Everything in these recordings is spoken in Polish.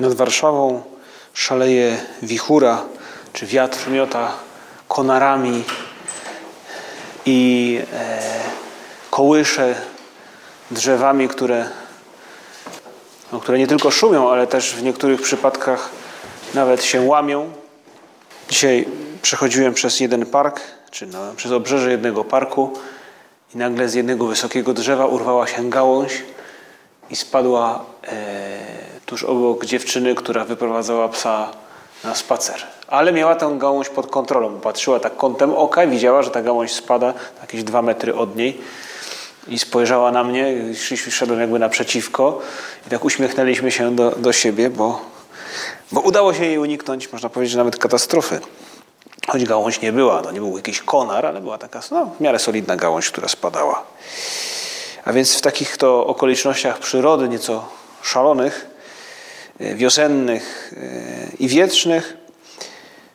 Nad Warszawą szaleje wichura, czy wiatr miota konarami i e, kołysze drzewami, które, no, które nie tylko szumią, ale też w niektórych przypadkach nawet się łamią. Dzisiaj przechodziłem przez jeden park, czy no, przez obrzeże jednego parku i nagle z jednego wysokiego drzewa urwała się gałąź i spadła e, tuż obok dziewczyny, która wyprowadzała psa na spacer. Ale miała tę gałąź pod kontrolą. Patrzyła tak kątem oka i widziała, że ta gałąź spada jakieś dwa metry od niej. I spojrzała na mnie, szedłem jakby naprzeciwko i tak uśmiechnęliśmy się do, do siebie, bo, bo udało się jej uniknąć, można powiedzieć, nawet katastrofy. Choć gałąź nie była, to nie był jakiś konar, ale była taka no, w miarę solidna gałąź, która spadała. A więc w takich to okolicznościach przyrody, nieco szalonych, wiosennych e, i wietrznych.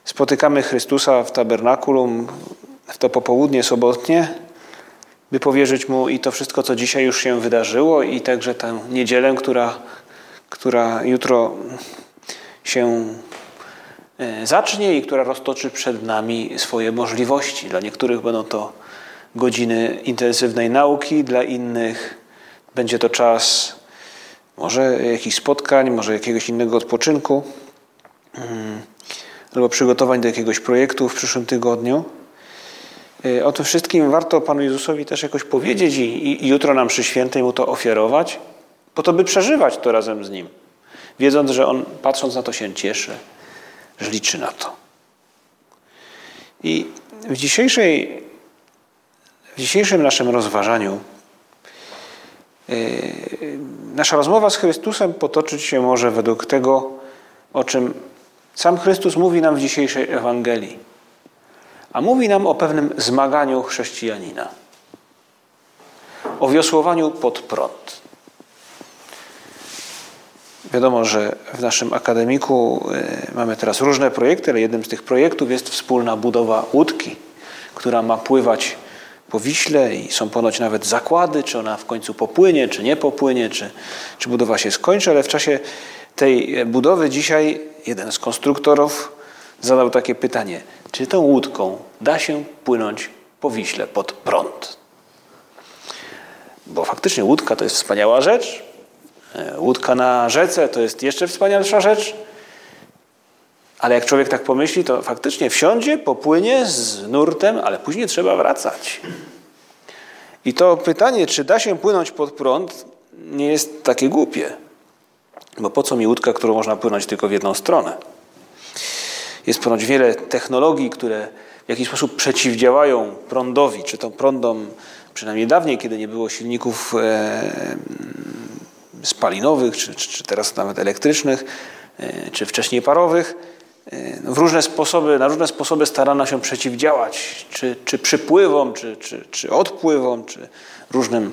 Spotykamy Chrystusa w tabernakulum w to popołudnie sobotnie, by powierzyć Mu i to wszystko, co dzisiaj już się wydarzyło, i także tę niedzielę, która, która jutro się e, zacznie i która roztoczy przed nami swoje możliwości. Dla niektórych będą to godziny intensywnej nauki, dla innych będzie to czas może jakichś spotkań, może jakiegoś innego odpoczynku, mm, albo przygotowań do jakiegoś projektu w przyszłym tygodniu. Y, o tym wszystkim warto Panu Jezusowi też jakoś powiedzieć i, i jutro nam przy świętej Mu to ofiarować, po to, by przeżywać to razem z Nim, wiedząc, że On patrząc na to się cieszy, że liczy na to. I w, dzisiejszej, w dzisiejszym naszym rozważaniu nasza rozmowa z Chrystusem potoczyć się może według tego, o czym sam Chrystus mówi nam w dzisiejszej Ewangelii. A mówi nam o pewnym zmaganiu chrześcijanina, o wiosłowaniu pod prąd. Wiadomo, że w naszym akademiku yy, mamy teraz różne projekty, ale jednym z tych projektów jest wspólna budowa łódki, która ma pływać po Wiśle i są ponoć nawet zakłady, czy ona w końcu popłynie, czy nie popłynie, czy, czy budowa się skończy, ale w czasie tej budowy dzisiaj jeden z konstruktorów zadał takie pytanie, czy tą łódką da się płynąć po Wiśle pod prąd? Bo faktycznie łódka to jest wspaniała rzecz, e, łódka na rzece to jest jeszcze wspanialsza rzecz, ale jak człowiek tak pomyśli, to faktycznie wsiądzie, popłynie z nurtem, ale później trzeba wracać. I to pytanie, czy da się płynąć pod prąd, nie jest takie głupie. Bo po co mi łódka, którą można płynąć tylko w jedną stronę? Jest ponoć wiele technologii, które w jakiś sposób przeciwdziałają prądowi, czy to prądom, przynajmniej dawniej, kiedy nie było silników e, spalinowych, czy, czy teraz nawet elektrycznych, e, czy wcześniej parowych w różne sposoby, na różne sposoby starano się przeciwdziałać, czy, czy przypływom, czy, czy, czy odpływom, czy różnym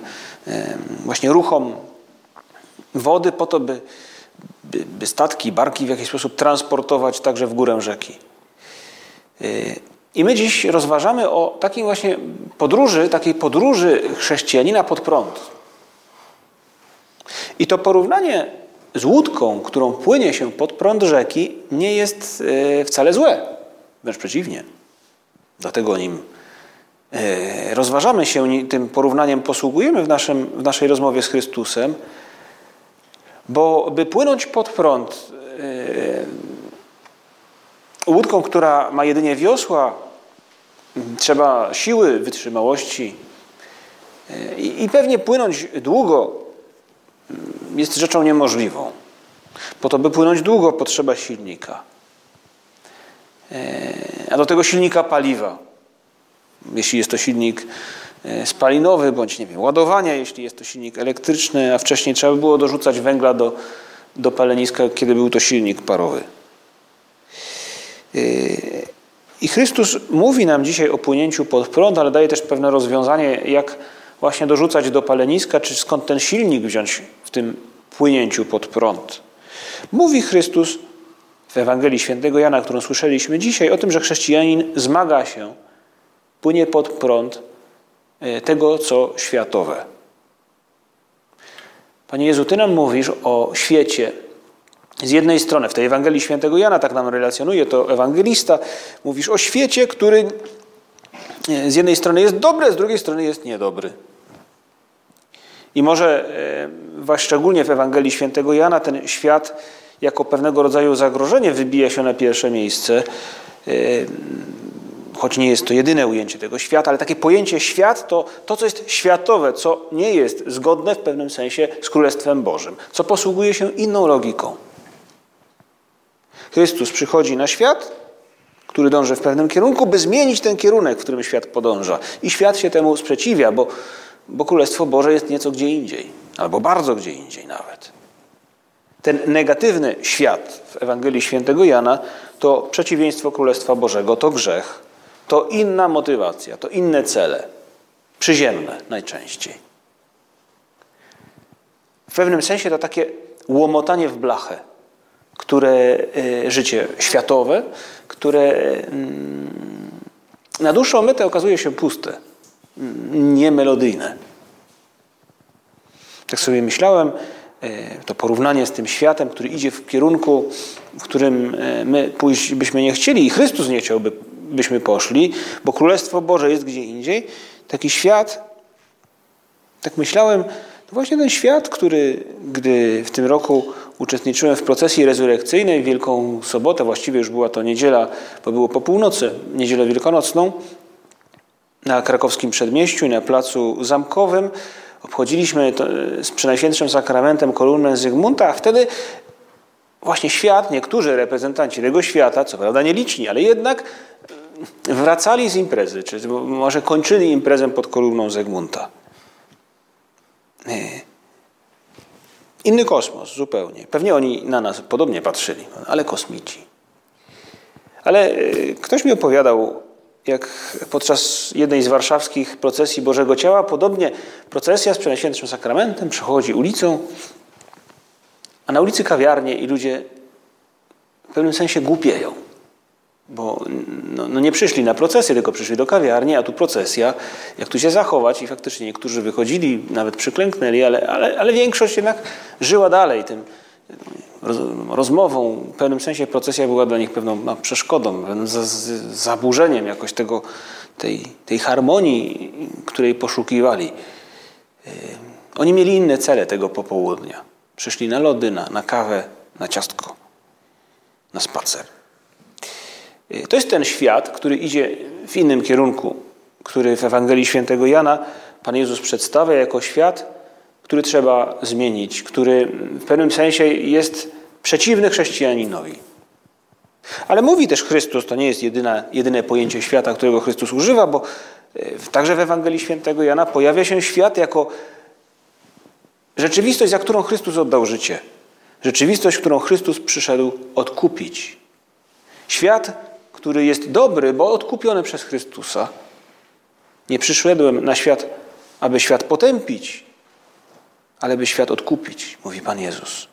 właśnie ruchom wody po to, by, by, by statki, barki w jakiś sposób transportować także w górę rzeki. I my dziś rozważamy o takiej właśnie podróży, takiej podróży chrześcijanina pod prąd. I to porównanie z łódką, którą płynie się pod prąd rzeki, nie jest e, wcale złe. Wręcz przeciwnie. Dlatego nim e, rozważamy się, tym porównaniem posługujemy w, naszym, w naszej rozmowie z Chrystusem, bo by płynąć pod prąd e, łódką, która ma jedynie wiosła, trzeba siły, wytrzymałości i pewnie płynąć długo, jest rzeczą niemożliwą. Po to, by płynąć długo, potrzeba silnika. E, a do tego silnika paliwa. Jeśli jest to silnik e, spalinowy, bądź nie wiem, ładowania, jeśli jest to silnik elektryczny, a wcześniej trzeba by było dorzucać węgla do, do paleniska, kiedy był to silnik parowy. I Chrystus mówi nam dzisiaj o płynięciu pod prąd, ale daje też pewne rozwiązanie, jak właśnie dorzucać do paleniska, czy skąd ten silnik wziąć w tym płynięciu pod prąd. Mówi Chrystus w Ewangelii Świętego Jana, którą słyszeliśmy dzisiaj, o tym, że chrześcijanin zmaga się, płynie pod prąd e, tego, co światowe. Panie Jezu, Ty nam mówisz o świecie. Z jednej strony, w tej Ewangelii Świętego Jana, tak nam relacjonuje to ewangelista, mówisz o świecie, który e, z jednej strony jest dobry, z drugiej strony jest niedobry. I może e, szczególnie w Ewangelii Świętego Jana ten świat jako pewnego rodzaju zagrożenie wybija się na pierwsze miejsce, e, choć nie jest to jedyne ujęcie tego świata, ale takie pojęcie świat to to, co jest światowe, co nie jest zgodne w pewnym sensie z Królestwem Bożym, co posługuje się inną logiką. Chrystus przychodzi na świat, który dąży w pewnym kierunku, by zmienić ten kierunek, w którym świat podąża. I świat się temu sprzeciwia, bo, bo Królestwo Boże jest nieco gdzie indziej, albo bardzo gdzie indziej nawet. Ten negatywny świat w Ewangelii Świętego Jana to przeciwieństwo Królestwa Bożego, to grzech, to inna motywacja, to inne cele, przyziemne najczęściej. W pewnym sensie to takie łomotanie w blachę, które e, życie światowe, które mm, na dłuższą metę okazuje się puste, niemelodyjne. Tak sobie myślałem, e, to porównanie z tym światem, który idzie w kierunku, w którym e, my pójść byśmy nie chcieli i Chrystus nie chciałby, byśmy poszli, bo Królestwo Boże jest gdzie indziej. Taki świat, tak myślałem, to właśnie ten świat, który, gdy w tym roku uczestniczyłem w procesji rezurekcyjnej, Wielką Sobotę, właściwie już była to niedziela, bo było po północy, niedzielę wielkanocną, na krakowskim przedmieściu, na placu zamkowym. Obchodziliśmy z Przenajświętszym Sakramentem kolumnę Zygmunta, a wtedy właśnie świat, niektórzy reprezentanci tego świata, co prawda nieliczni, ale jednak wracali z imprezy, czy może kończyli imprezę pod kolumną Zygmunta. Inny kosmos zupełnie. Pewnie oni na nas podobnie patrzyli, ale kosmici. Ale e, ktoś mi opowiadał, jak podczas jednej z warszawskich procesji Bożego Ciała, podobnie procesja z Przenajświętszym Sakramentem przechodzi ulicą, a na ulicy kawiarnie i ludzie w pewnym sensie głupieją. Bo no, no, nie przyszli na procesję, tylko przyszli do kawiarni, a tu procesja, jak tu się zachować i faktycznie niektórzy wychodzili, nawet przyklęknęli, ale, ale, ale większość jednak żyła dalej tym rozmową. W pewnym sensie procesja była dla nich pewną no, przeszkodą, pewnym zaburzeniem jakoś tego, tej, tej harmonii, której poszukiwali. Yy, oni mieli inne cele tego popołudnia. Przyszli na lody, na, na kawę, na ciastko, na spacer. Y, to jest ten świat, który idzie w innym kierunku, który w Ewangelii Świętego Jana Pan Jezus przedstawia jako świat, który trzeba zmienić, który w pewnym sensie jest przeciwny chrześcijaninowi. Ale mówi też Chrystus, to nie jest jedyna, jedyne pojęcie świata, którego Chrystus używa, bo y, także w Ewangelii Świętego Jana pojawia się świat jako rzeczywistość, za którą Chrystus oddał życie. Rzeczywistość, którą Chrystus przyszedł odkupić. Świat, który jest dobry, bo odkupiony przez Chrystusa. Nie przyszedłem na świat, aby świat potępić, ale by świat odkupić, mówi Pan Jezus.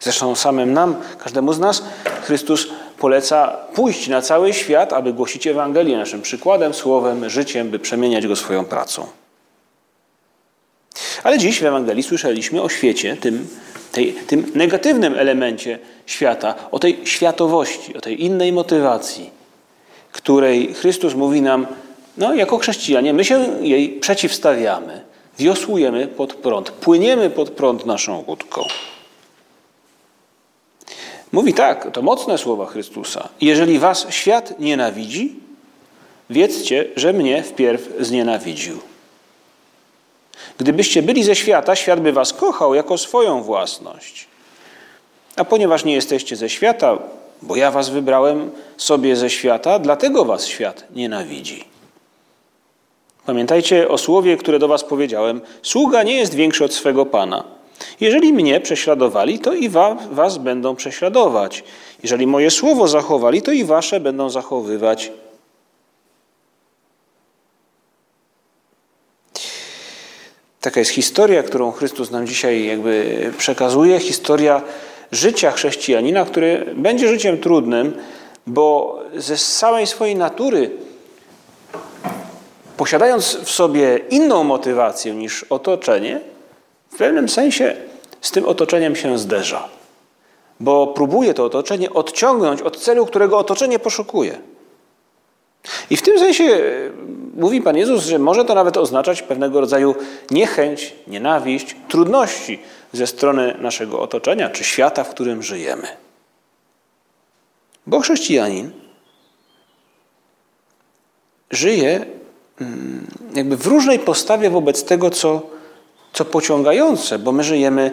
Zresztą samym nam, każdemu z nas, Chrystus poleca pójść na cały świat, aby głosić Ewangelię naszym przykładem, słowem, życiem, by przemieniać go swoją pracą. Ale dziś w Ewangelii słyszeliśmy o świecie, tym, tej, tym negatywnym elemencie świata, o tej światowości, o tej innej motywacji, której Chrystus mówi nam, no jako chrześcijanie, my się jej przeciwstawiamy, wiosłujemy pod prąd, płyniemy pod prąd naszą łódką. Mówi tak, to mocne słowa Chrystusa. Jeżeli was świat nienawidzi, wiedzcie, że mnie wpierw znienawidził. Gdybyście byli ze świata, świat by was kochał jako swoją własność. A ponieważ nie jesteście ze świata, bo ja was wybrałem sobie ze świata, dlatego was świat nienawidzi. Pamiętajcie o słowie, które do was powiedziałem: Sługa nie jest większy od swego pana. Jeżeli mnie prześladowali, to i wa, was będą prześladować. Jeżeli moje słowo zachowali, to i wasze będą zachowywać. Taka jest historia, którą Chrystus nam dzisiaj jakby przekazuje, historia życia chrześcijanina, które będzie życiem trudnym, bo ze całej swojej natury, posiadając w sobie inną motywację niż otoczenie, w pewnym sensie z tym otoczeniem się zderza, bo próbuje to otoczenie odciągnąć od celu, którego otoczenie poszukuje. I w tym sensie e, mówi Pan Jezus, że może to nawet oznaczać pewnego rodzaju niechęć, nienawiść, trudności ze strony naszego otoczenia czy świata, w którym żyjemy. Bo chrześcijanin żyje jakby w różnej postawie wobec tego, co, co pociągające, bo my żyjemy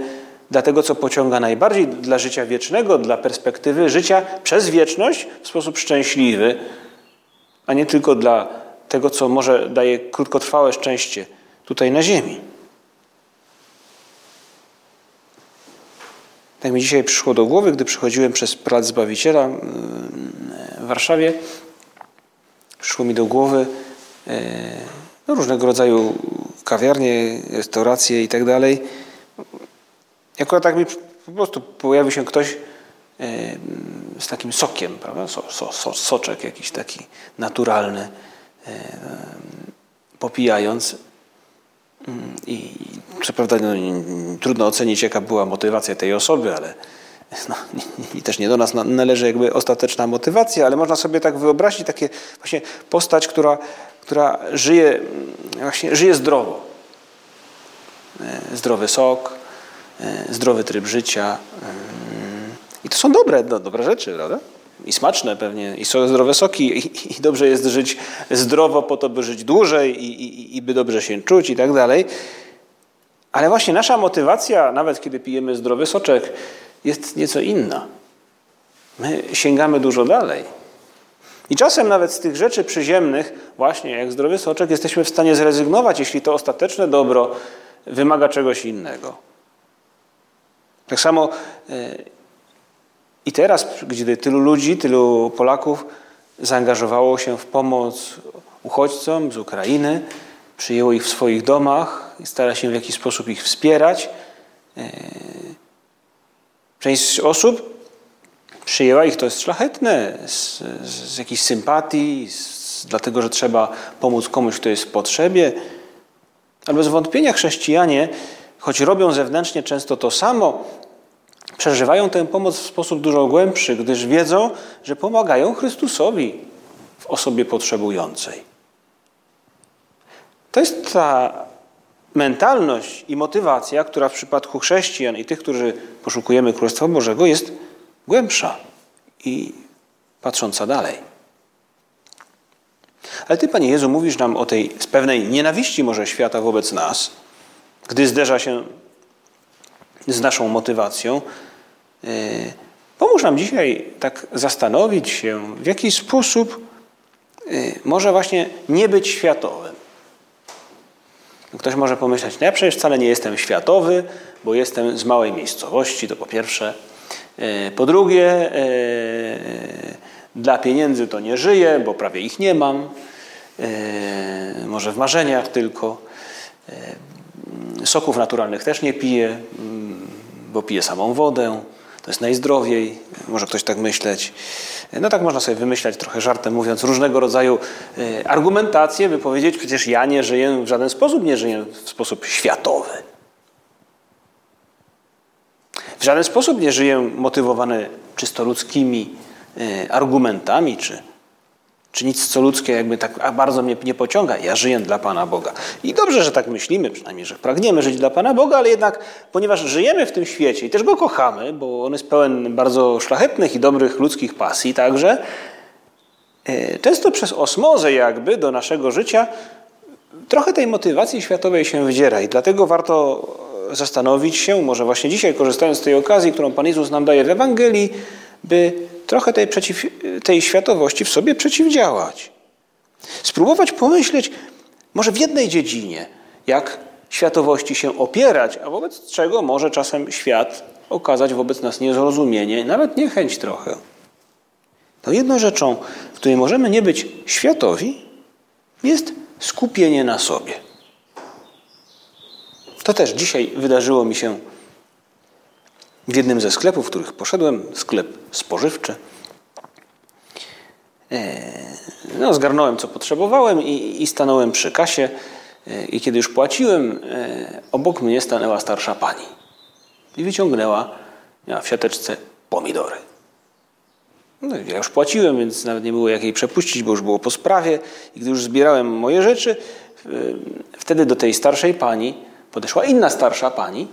dla tego, co pociąga najbardziej, dla życia wiecznego, dla perspektywy życia przez wieczność w sposób szczęśliwy, a nie tylko dla tego, co może daje krótkotrwałe szczęście tutaj na ziemi. Tak mi dzisiaj przyszło do głowy, gdy przychodziłem przez Plac Zbawiciela mm, w Warszawie, przyszło mi do głowy no, różnego rodzaju kawiarnie, restauracje i tak dalej. Jako tak mi po prostu pojawił się ktoś e, z takim sokiem, prawda? So, so, so, soczek jakiś taki naturalny, e, popijając. Mm, I co prawda no, trudno ocenić, jaka była motywacja tej osoby, ale no, i też nie do nas należy jakby ostateczna motywacja, ale można sobie tak wyobrazić takie właśnie postać, która, która żyje, właśnie żyje zdrowo. E, zdrowy sok, e, zdrowy tryb życia. Mm, I to są dobre, no, dobre rzeczy, prawda? I smaczne pewnie, i są zdrowe soki, i, i dobrze jest żyć zdrowo po to, by żyć dłużej i, i, i by dobrze się czuć i tak dalej. Ale właśnie nasza motywacja, nawet kiedy pijemy zdrowy soczek, jest nieco inna. My sięgamy dużo dalej. I czasem nawet z tych rzeczy przyziemnych, właśnie jak zdrowy soczek, jesteśmy w stanie zrezygnować, jeśli to ostateczne dobro wymaga czegoś innego. Tak samo e, i teraz, gdy tylu ludzi, tylu Polaków zaangażowało się w pomoc uchodźcom z Ukrainy, przyjęło ich w swoich domach i stara się w jakiś sposób ich wspierać. E, część osób przyjęła ich, to jest szlachetne, z, z jakiejś sympatii, z, dlatego że trzeba pomóc komuś, kto jest w potrzebie. Ale bez wątpienia chrześcijanie, choć robią zewnętrznie często to samo, przeżywają tę pomoc w sposób dużo głębszy, gdyż wiedzą, że pomagają Chrystusowi w osobie potrzebującej. To jest ta mentalność i motywacja, która w przypadku chrześcijan i tych, którzy poszukujemy Królestwa Bożego, jest głębsza i patrząca dalej. Ale Ty, Panie Jezu, mówisz nam o tej z pewnej nienawiści może świata wobec nas, gdy zderza się z naszą motywacją. E, pomóż nam dzisiaj tak zastanowić się, w jaki sposób e, może właśnie nie być światowym. Ktoś może pomyśleć, no ja przecież wcale nie jestem światowy, bo jestem z małej miejscowości, to po pierwsze. E, po drugie, dla pieniędzy to nie żyję, bo prawie ich nie mam. Może w marzeniach tylko. Soków naturalnych też nie piję, bo piję samą wodę. To jest najzdrowiej, może ktoś tak myśleć. No tak można sobie wymyślać, trochę żartem mówiąc, różnego rodzaju e, argumentacje, by powiedzieć, przecież ja nie żyję w żaden sposób, nie żyję w sposób światowy. W żaden sposób nie żyję motywowany czysto ludzkimi e, argumentami czy czy nic co ludzkie jakby tak bardzo mnie nie pociąga. Ja żyję dla Pana Boga. I dobrze, że tak myślimy, przynajmniej, że pragniemy żyć dla Pana Boga, ale jednak, ponieważ żyjemy w tym świecie i też Go kochamy, bo On jest pełen bardzo szlachetnych i dobrych ludzkich pasji także, e, często przez osmozę jakby do naszego życia trochę tej motywacji światowej się wydziera i dlatego warto zastanowić się, może właśnie dzisiaj korzystając z tej okazji, którą Pan Jezus nam daje w Ewangelii, by trochę tej, przeciw, tej światowości w sobie przeciwdziałać. Spróbować pomyśleć, może w jednej dziedzinie, jak światowości się opierać, a wobec czego może czasem świat okazać wobec nas niezrozumienie, nawet niechęć trochę. To jedną rzeczą, w której możemy nie być światowi, jest skupienie na sobie. To też dzisiaj wydarzyło mi się w jednym ze sklepów, w których poszedłem, sklep spożywczy. E, no, zgarnąłem, co potrzebowałem i, i stanąłem przy kasie. E, I kiedy już płaciłem, e, obok mnie stanęła starsza pani i wyciągnęła miała w siateczce pomidory. No, ja już płaciłem, więc nawet nie było jak jej przepuścić, bo już było po sprawie. I gdy już zbierałem moje rzeczy, wtedy do tej starszej pani podeszła inna starsza pani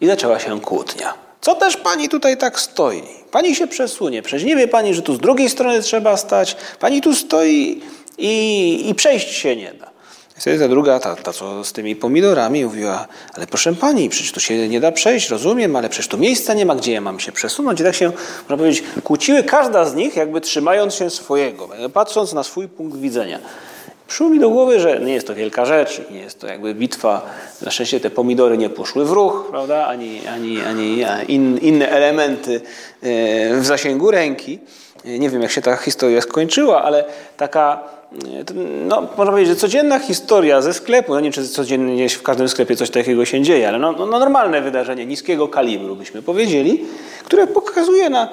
i zaczęła się kłótnia. Co też pani tutaj tak stoi? Pani się przesunie. Przecież nie wie pani, że tu z drugiej strony trzeba stać. Pani tu stoi i, i przejść się nie da. Wtedy ta druga, ta, ta co z tymi pomidorami, mówiła, ale proszę pani, przecież tu się nie da przejść, rozumiem, ale przecież tu miejsca nie ma, gdzie ja mam się przesunąć. I tak się, można powiedzieć, kłóciły każda z nich, jakby trzymając się swojego, patrząc na swój punkt widzenia. Przyszło mi do głowy, że nie jest to wielka rzecz, nie jest to jakby bitwa. Na szczęście te pomidory nie poszły w ruch, prawda? ani, ani, ani in, inne elementy e, w zasięgu ręki. E, nie wiem, jak się ta historia skończyła, ale taka, e, no, można powiedzieć, że codzienna historia ze sklepu, no nie czy codziennie w każdym sklepie coś takiego się dzieje, ale no, no normalne wydarzenie niskiego kalibru, byśmy powiedzieli, które pokazuje na,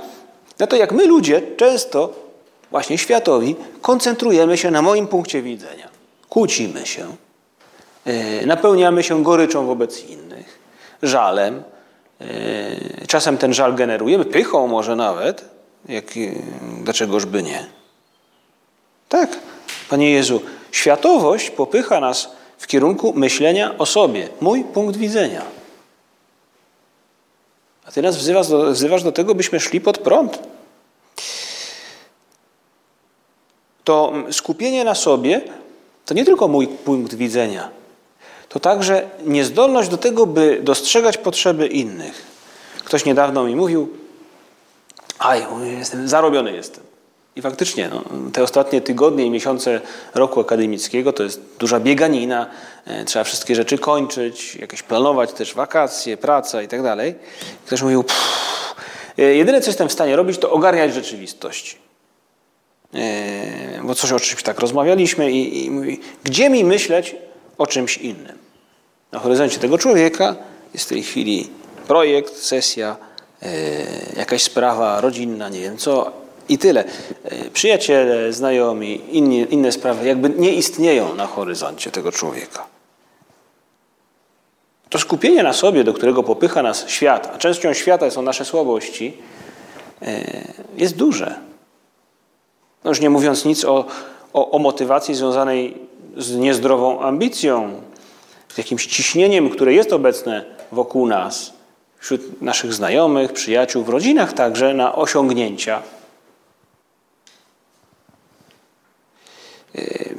na to, jak my ludzie często właśnie światowi, koncentrujemy się na moim punkcie widzenia. Kłócimy się, e, napełniamy się goryczą wobec innych, żalem. E, czasem ten żal generujemy, pychą może nawet. Jak, e, dlaczegoż by nie? Tak, Panie Jezu, światowość popycha nas w kierunku myślenia o sobie, mój punkt widzenia. A Ty nas wzywasz do, wzywasz do tego, byśmy szli pod prąd. To skupienie na sobie to nie tylko mój punkt widzenia, to także niezdolność do tego, by dostrzegać potrzeby innych. Ktoś niedawno mi mówił, aj, jestem, zarobiony jestem. I faktycznie no, te ostatnie tygodnie i miesiące roku akademickiego to jest duża bieganina, e, trzeba wszystkie rzeczy kończyć, jakieś planować też wakacje, praca i tak dalej. Ktoś mówił, pff, e, jedyne co jestem w stanie robić to ogarniać rzeczywistość. Yy, bo coś o czymś tak rozmawialiśmy i, i mówi, gdzie mi myśleć o czymś innym? Na horyzoncie tego człowieka jest w tej chwili projekt, sesja, yy, jakaś sprawa rodzinna, nie wiem co i tyle. Yy, przyjaciele, znajomi, inni, inne sprawy jakby nie istnieją na horyzoncie tego człowieka. To skupienie na sobie, do którego popycha nas świat, a częścią świata są nasze słabości, jest duże. No już nie mówiąc nic o, o, o motywacji związanej z niezdrową ambicją, z jakimś ciśnieniem, które jest obecne wokół nas, wśród naszych znajomych, przyjaciół, w rodzinach także na osiągnięcia. Yy,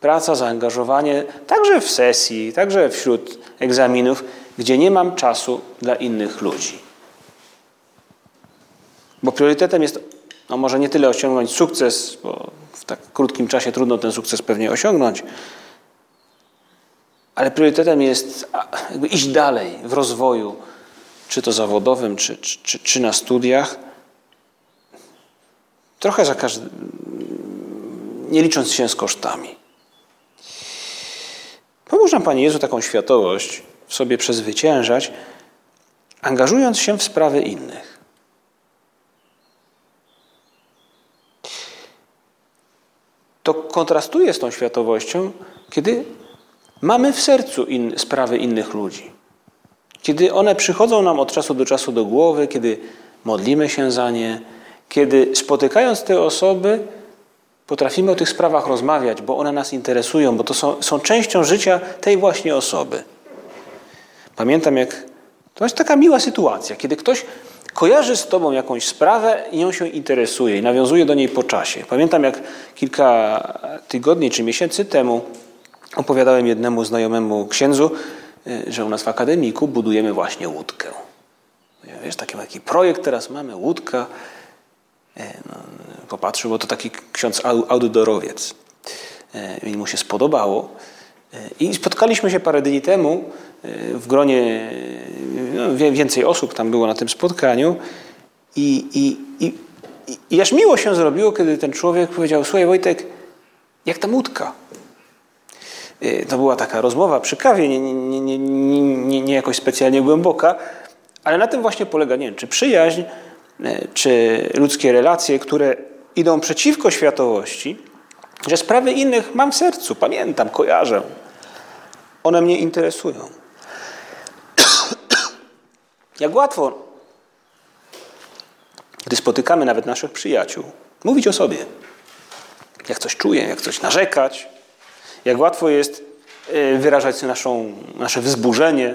praca, zaangażowanie także w sesji, także wśród egzaminów, gdzie nie mam czasu dla innych ludzi. Bo priorytetem jest no może nie tyle osiągnąć sukces, bo w tak krótkim czasie trudno ten sukces pewnie osiągnąć, ale priorytetem jest iść dalej w rozwoju, czy to zawodowym, czy, czy, czy na studiach. Trochę za każdy, nie licząc się z kosztami. Pomóż nam, Panie Jezu, taką światowość w sobie przezwyciężać, angażując się w sprawy innych. To kontrastuje z tą światowością, kiedy mamy w sercu in, sprawy innych ludzi. Kiedy one przychodzą nam od czasu do czasu do głowy, kiedy modlimy się za nie, kiedy spotykając te osoby, potrafimy o tych sprawach rozmawiać, bo one nas interesują, bo to są, są częścią życia tej właśnie osoby. Pamiętam, jak to jest taka miła sytuacja, kiedy ktoś kojarzy z Tobą jakąś sprawę i nią się interesuje i nawiązuje do niej po czasie. Pamiętam, jak kilka tygodni czy miesięcy temu opowiadałem jednemu znajomemu księdzu, y, że u nas w akademiku budujemy właśnie łódkę. Wiesz, taki, taki projekt teraz mamy, łódka. E, no, popatrzył, bo to taki ksiądz outdoorowiec. E, I mu się spodobało. I spotkaliśmy się parę dni temu w gronie, no, więcej osób tam było na tym spotkaniu i, i, i, i aż miło się zrobiło, kiedy ten człowiek powiedział, słuchaj Wojtek, jak ta łódka? To była taka rozmowa przy kawie, nie, nie, nie, nie, nie jakoś specjalnie głęboka, ale na tym właśnie polega, nie wiem, czy przyjaźń, czy ludzkie relacje, które idą przeciwko światowości, że sprawy innych mam w sercu, pamiętam, kojarzę. One mnie interesują. Jak łatwo, gdy spotykamy nawet naszych przyjaciół, mówić o sobie. Jak coś czuję, jak coś narzekać. Jak łatwo jest e, wyrażać naszą, nasze wzburzenie.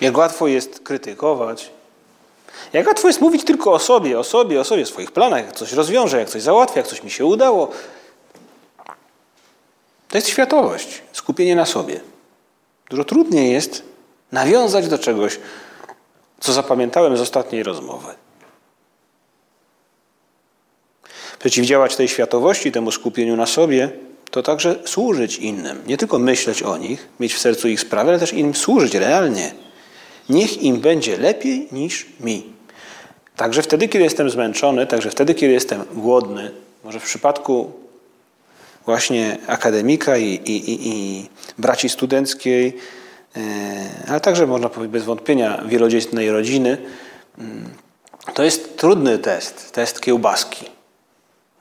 Jak łatwo jest krytykować. Jak łatwo jest mówić tylko o sobie, o sobie, o sobie, o swoich planach, jak coś rozwiążę, jak coś załatwię, jak coś mi się udało. To jest światowość, skupienie na sobie. Dużo trudniej jest nawiązać do czegoś, co zapamiętałem z ostatniej rozmowy. Przeciwdziałać tej światowości, temu skupieniu na sobie, to także służyć innym. Nie tylko myśleć o nich, mieć w sercu ich sprawy, ale też im służyć realnie. Niech im będzie lepiej niż mi. Także wtedy, kiedy jestem zmęczony, także wtedy, kiedy jestem głodny, może w przypadku właśnie akademika i, i, i, i braci studenckiej, ale także można powiedzieć bez wątpienia wielodzietnej rodziny, mm, to jest trudny test, test kiełbaski.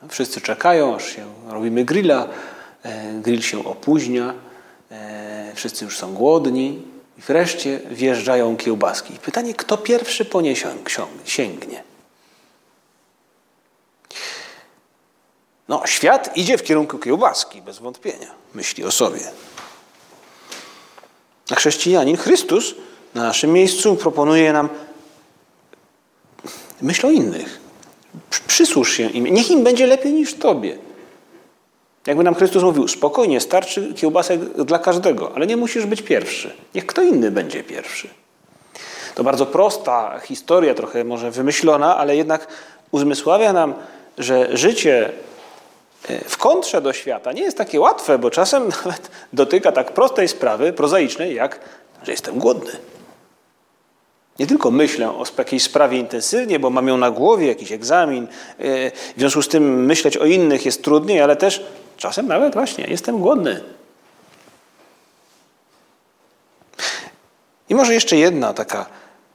Wszyscy czekają, aż się robimy grilla, e, grill się opóźnia, e, wszyscy już są głodni i wreszcie wjeżdżają kiełbaski. Pytanie, kto pierwszy po nie sięgnie? No, świat idzie w kierunku kiełbaski, bez wątpienia. Myśli o sobie. A chrześcijanin, Chrystus, na naszym miejscu proponuje nam myśl o innych. Przysłuż się im. Niech im będzie lepiej niż tobie. Jakby nam Chrystus mówił, spokojnie, starczy kiełbasek dla każdego, ale nie musisz być pierwszy. Niech kto inny będzie pierwszy. To bardzo prosta historia, trochę może wymyślona, ale jednak uzmysławia nam, że życie w kontrze do świata nie jest takie łatwe, bo czasem nawet dotyka tak prostej sprawy, prozaicznej, jak, że jestem głodny. Nie tylko myślę o jakiejś sprawie intensywnie, bo mam ją na głowie, jakiś egzamin, e, w związku z tym myśleć o innych jest trudniej, ale też czasem nawet właśnie jestem głodny. I może jeszcze jedna taka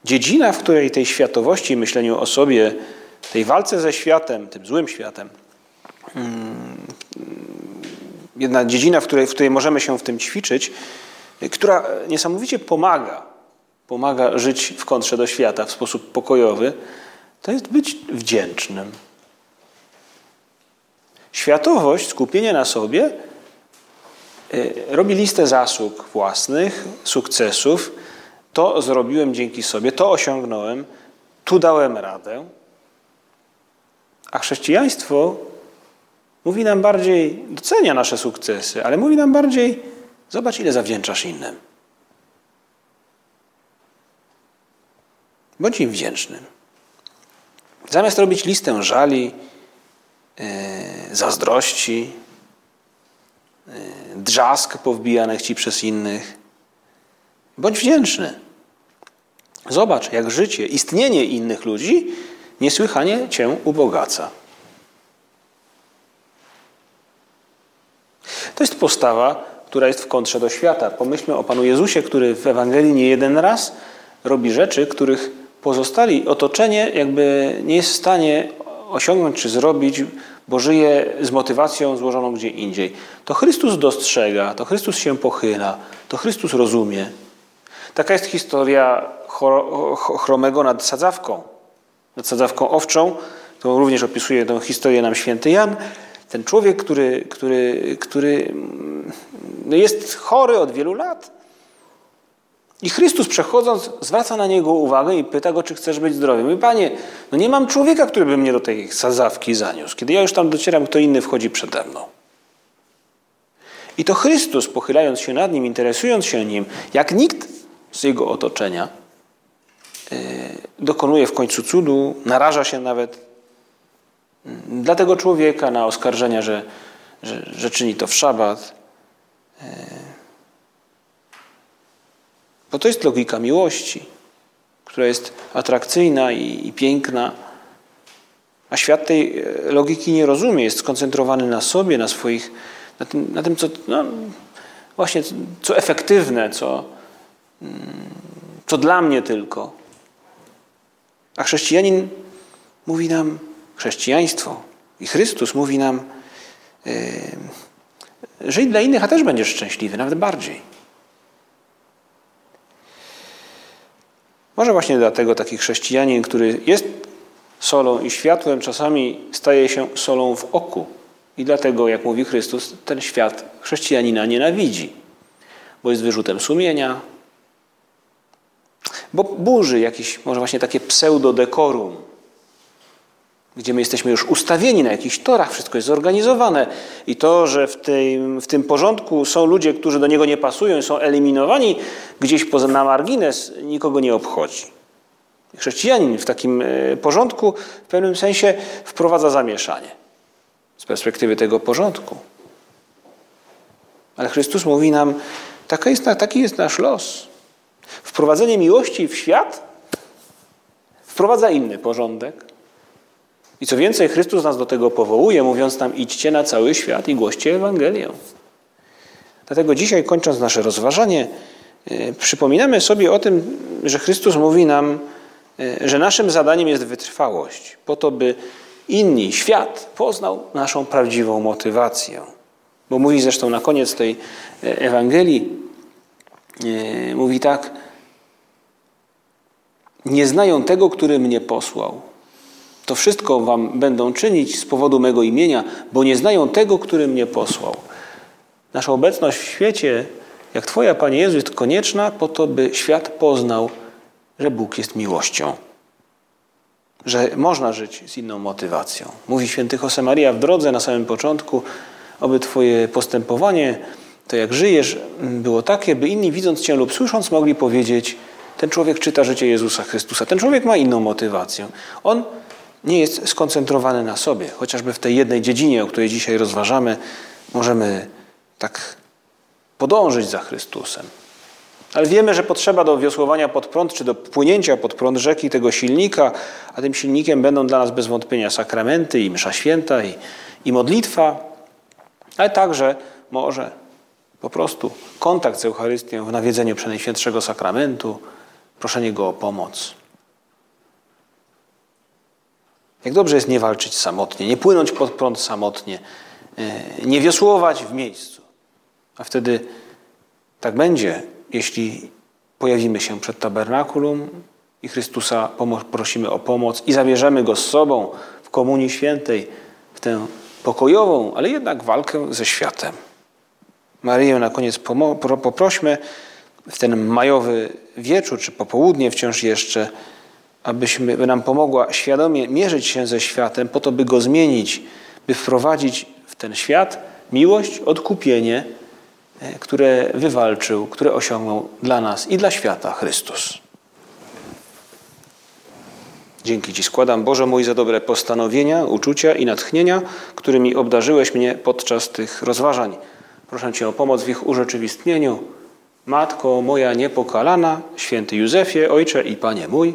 dziedzina, w której tej światowości, myśleniu o sobie, tej walce ze światem, tym złym światem, jedna dziedzina, w której, w której możemy się w tym ćwiczyć, która niesamowicie pomaga, pomaga żyć w kontrze do świata w sposób pokojowy, to jest być wdzięcznym. Światowość, skupienie na sobie y, robi listę zasług własnych, sukcesów. To zrobiłem dzięki sobie, to osiągnąłem, tu dałem radę. A chrześcijaństwo Mówi nam bardziej, docenia nasze sukcesy, ale mówi nam bardziej, zobacz ile zawdzięczasz innym. Bądź im wdzięcznym. Zamiast robić listę żali, yy, zazdrości, yy, drzask powbijanych ci przez innych, bądź wdzięczny. Zobacz, jak życie, istnienie innych ludzi niesłychanie cię ubogaca. To jest postawa, która jest w kontrze do świata. Pomyślmy o Panu Jezusie, który w Ewangelii nie jeden raz robi rzeczy, których pozostali otoczenie jakby nie jest w stanie osiągnąć czy zrobić, bo żyje z motywacją złożoną gdzie indziej. To Chrystus dostrzega, to Chrystus się pochyla, to Chrystus rozumie. Taka jest historia chromego nad sadzawką. Nad sadzawką owczą, to również opisuje tę historię nam święty Jan ten człowiek, który, który, który no jest chory od wielu lat. I Chrystus przechodząc zwraca na niego uwagę i pyta go, czy chcesz być zdrowy. Mówi, panie, no nie mam człowieka, który by mnie do tej sadzawki zaniósł. Kiedy ja już tam docieram, kto inny wchodzi przede mną. I to Chrystus, pochylając się nad nim, interesując się nim, jak nikt z jego otoczenia, yy, dokonuje w końcu cudu, naraża się nawet dla tego człowieka na oskarżenia, że, że, że czyni to w szabat. E, bo to jest logika miłości, która jest atrakcyjna i, i piękna. A świat tej e, logiki nie rozumie, jest skoncentrowany na sobie, na swoich, na tym, na tym co, no, właśnie, co efektywne, co, mm, co dla mnie tylko. A chrześcijanin mówi nam, chrześcijaństwo i Chrystus mówi nam, yy, i dla innych, a też będziesz szczęśliwy, nawet bardziej. Może właśnie dlatego taki chrześcijanin, który jest solą i światłem, czasami staje się solą w oku. I dlatego, jak mówi Chrystus, ten świat chrześcijanina nienawidzi, bo jest wyrzutem sumienia, bo burzy jakieś, może właśnie takie pseudodekorum, gdzie my jesteśmy już ustawieni na jakichś torach, wszystko jest zorganizowane i to, że w tym, w tym porządku są ludzie, którzy do niego nie pasują i są eliminowani gdzieś poza na margines, nikogo nie obchodzi. Chrześcijanin w takim e, porządku w pewnym sensie wprowadza zamieszanie z perspektywy tego porządku. Ale Chrystus mówi nam, taki jest, taki jest nasz los. Wprowadzenie miłości w świat wprowadza inny porządek. I co więcej, Chrystus nas do tego powołuje, mówiąc nam: idźcie na cały świat i głoście Ewangelię. Dlatego dzisiaj, kończąc nasze rozważanie, e, przypominamy sobie o tym, że Chrystus mówi nam, e, że naszym zadaniem jest wytrwałość, po to, by inni, świat poznał naszą prawdziwą motywację. Bo mówi zresztą na koniec tej e, Ewangelii, mówi tak, nie znają tego, który mnie posłał. To wszystko wam będą czynić z powodu mego imienia, bo nie znają tego, który mnie posłał. Nasza obecność w świecie, jak Twoja, Panie Jezu, jest konieczna po to, by świat poznał, że Bóg jest miłością. Że można żyć z inną motywacją. Mówi święty Josemaria w drodze na samym początku, aby Twoje postępowanie, to jak żyjesz, było takie, by inni widząc Cię lub słysząc mogli powiedzieć, ten człowiek czyta życie Jezusa Chrystusa. Ten człowiek ma inną motywację. On nie jest skoncentrowany na sobie. Chociażby w tej jednej dziedzinie, o której dzisiaj rozważamy, możemy tak podążyć za Chrystusem. Ale wiemy, że potrzeba do wiosłowania pod prąd, czy do płynięcia pod prąd rzeki tego silnika, a tym silnikiem będą dla nas bez wątpienia sakramenty i msza święta i, i modlitwa, ale także może po prostu kontakt z Eucharystią w nawiedzeniu Przenajświętszego Sakramentu, proszenie Go o pomoc. Jak dobrze jest nie walczyć samotnie, nie płynąć pod prąd samotnie, e, nie wiosłować w miejscu. A wtedy tak będzie, jeśli pojawimy się przed tabernakulum i Chrystusa prosimy o pomoc i zabierzemy Go z sobą w Komunii Świętej, w tę pokojową, ale jednak walkę ze światem. Maryję na koniec poprośmy w ten majowy wieczór, czy popołudnie wciąż jeszcze, abyśmy, by nam pomogła świadomie mierzyć się ze światem, po to, by go zmienić, by wprowadzić w ten świat miłość, odkupienie, e, które wywalczył, które osiągnął dla nas i dla świata Chrystus. Dzięki Ci składam, Boże mój, za dobre postanowienia, uczucia i natchnienia, którymi obdarzyłeś mnie podczas tych rozważań. Proszę Cię o pomoc w ich urzeczywistnieniu. Matko moja niepokalana, święty Józefie, Ojcze i Panie mój,